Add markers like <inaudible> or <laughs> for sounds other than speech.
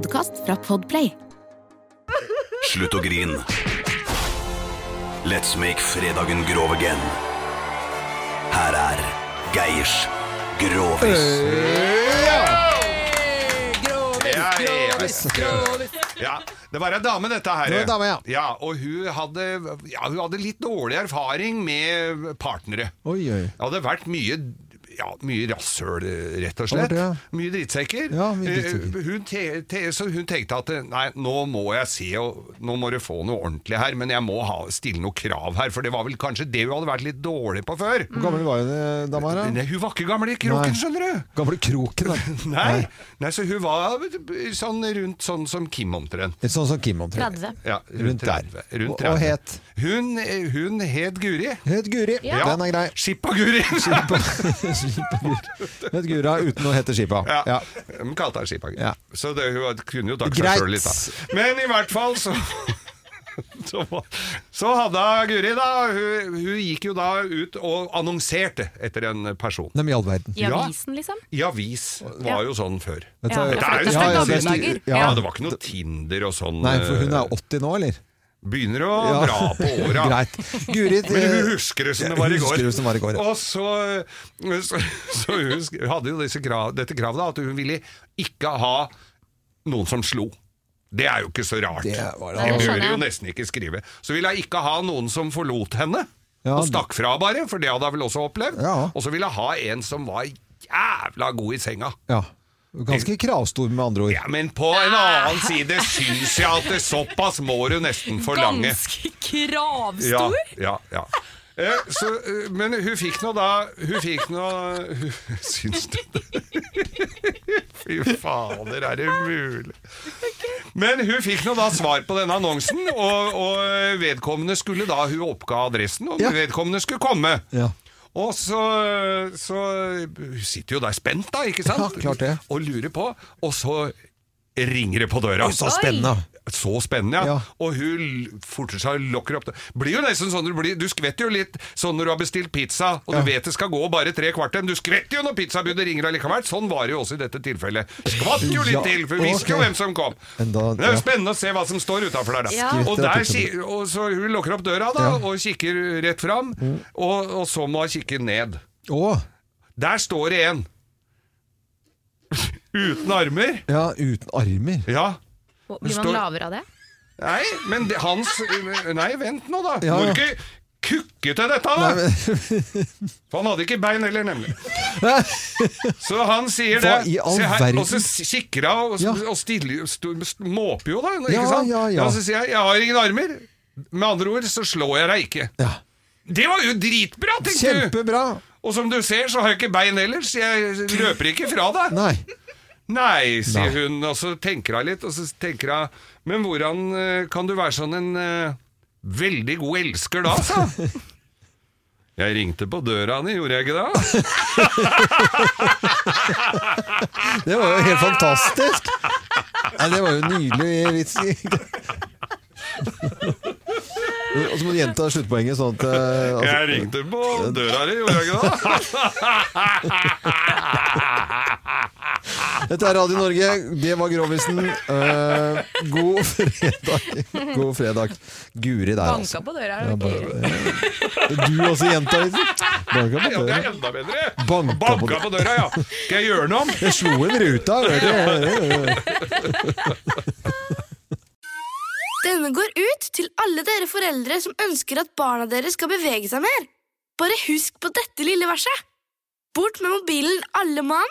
Podkast fra Podplay. Slutt å grin. Let's make fredagen grov again. Her er Geirs Grovis. Ja, det var ei dame, dette her. Det var en dame, ja. ja og hun hadde, ja, hun hadde litt dårlig erfaring med partnere. Oi, oi. Det hadde vært mye ja, mye rasshøl, rett og slett. det? Mye drittsekker. Ja, mye drittsekker. Eh, Hun te, te, så hun tenkte at nei, nå må jeg se, og nå må du få noe ordentlig her, men jeg må ha, stille noe krav her, for det var vel kanskje det hun hadde vært litt dårlig på før. Hvor gammel var hun eh, dama her? Nei, hun var ikke gammel i kroken, Nei. skjønner du. Gamle kroken, da. <laughs> Nei. nei, så hun var sånn rundt sånn som Kim omtrent. Sånn som Kim omtrent. 30. Ja, Rundt der. 30. Rundt Og- og het? Hun, hun het Guri. Het Guri. Ja. Den er grei. Skippa-Guri. <laughs> <laughs> Gura uten å hete Skipa. Ja. Ja. De kalte henne Skippa-Guri. Ja. Så det, hun kunne jo takke seg sjøl litt, da. Men i hvert fall så <laughs> Så, så hadde Guri da hun, hun gikk jo da ut og annonserte etter en person. Dem i all verden. I avisen, liksom? I avis var jo sånn før. Ja, er- det er ja, det, er, det er- dager. Ja, Ja. Det var ikke noe Tinder og sånn. Nei, for hun eh, er 80 nå, eller? Begynner å Ja. dra på åra. <laughs> Greit. Guri Men hun eh, husker det som det var i går. det var i går, ja. Og så, så, <laughs> så hun hadde jo disse krav, dette kravet da, at hun ville ikke ha noen som slo. Det er jo ikke så rart. Det var det. Det burde jo nesten ikke skrive. Så ville hun ikke ha noen som forlot henne. Ja, og stakk fra bare, for det hadde hun vel også opplevd. Ja. Og så ville hun ha en som var jævla god i senga. Ja. Ganske kravstor, med andre ord. Ja, Men på en annen side syns jeg at det såpass må du nesten forlange. Ganske kravstor! ja, ja. Eh, så, eh, men hun fikk nå da Hun fikk nå hun, <laughs> Syns du det? <laughs> Fy fader, er det mulig? Men hun fikk nå da svar på denne annonsen, og, og vedkommende skulle da Hun oppga adressen, og Ja. vedkommende skulle komme. Ja. Og så, så sitter jo der spent, da, ikke sant? Ja, klart det. Og lurer på. Og så ringer det på døra. Oi, så spennende. Så spennende, ja. Ja. Og hun forter seg og lokker opp det. Blir jo nesten sånn Du, blir, du skvetter jo litt sånn når du har bestilt pizza, og Ja. du vet det skal gå bare tre kvarter, men du skvetter jo når pizzabudet ringer allikevel. Sånn var det jo også i dette tilfellet. Skvatt jo litt Ja, til, for vi visste jo hvem som kom. Men det er jo ja. spennende å se hva som står utafor der, da. Ja. Og, der, og så hun lukker opp døra da, Ja. Mm. og kikker rett fram, og, og så må hun kikke ned. Å! Der står det en. Uten armer. Ja, uten armer. Ja. Blir man står- lavere av det? Nei, men det, hans Nei, vent nå, da. Ja, Må ja. du ikke kukke til dette, da! For han hadde ikke bein heller, nemlig. Så han sier Hva det. i all Se her, verden? og så kikker hun og, Ja. og stiller, sto- måper jo, da. Ikke Ja, sant? ja, ja. Og så sier jeg 'jeg har ingen armer'. Med andre ord så slår jeg deg ikke. Ja. Det var jo dritbra, tenkte du! Kjempebra! Og som du ser, så har jeg ikke bein heller, så jeg løper ikke fra deg. Nei. Nei, sier Nei. hun, og så tenker hun litt, og så tenker hun Men hvordan eh, kan du være sånn en uh, veldig god elsker da, sa. <laughs> Jeg ringte på døra di, gjorde jeg ikke det? <laughs> Det var jo helt fantastisk! Nei, det var jo nydelig vits. Og så må du gjenta sluttpoenget sånn at eh, altså, Jeg ringte på døra di, gjorde jeg ikke det? <laughs> Dette er Radio Norge, det var Grovisen. Uh, god fredag. God fredag. Guri der, altså. Banka på døra. Ja, er det ikke? bare, du også gjenta litt? Banka på Ja, det døra. er enda bedre. Banka på Banka døra. på døra, ja. Skal jeg gjøre noe om? Jeg slo en ruta. Denne går ut til alle dere foreldre som ønsker at barna deres skal bevege seg mer. Bare husk på dette lille verset. Bort med mobilen alle mann,